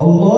Allah oh,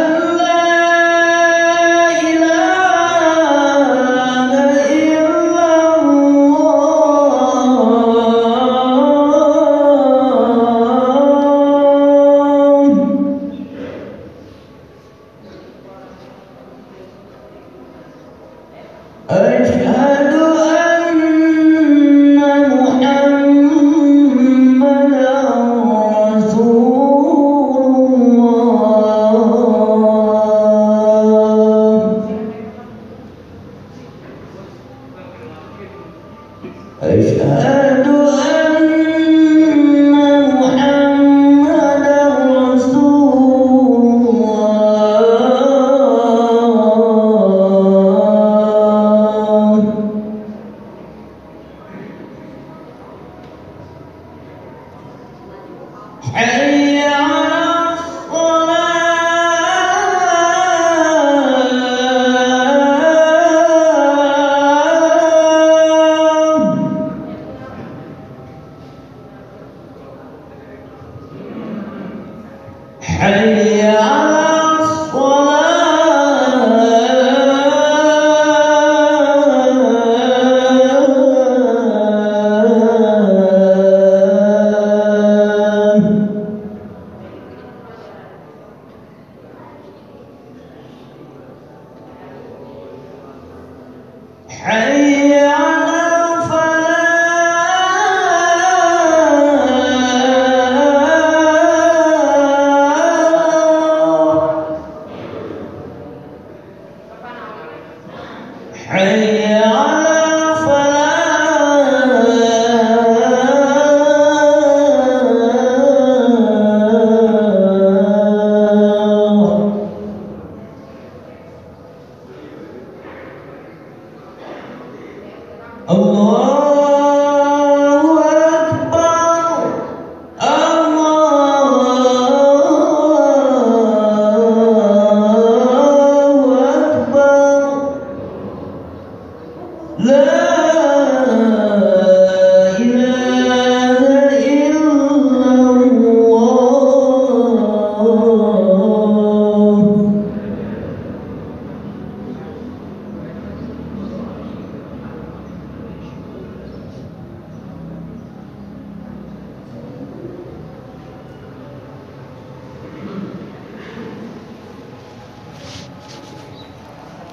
حي Allah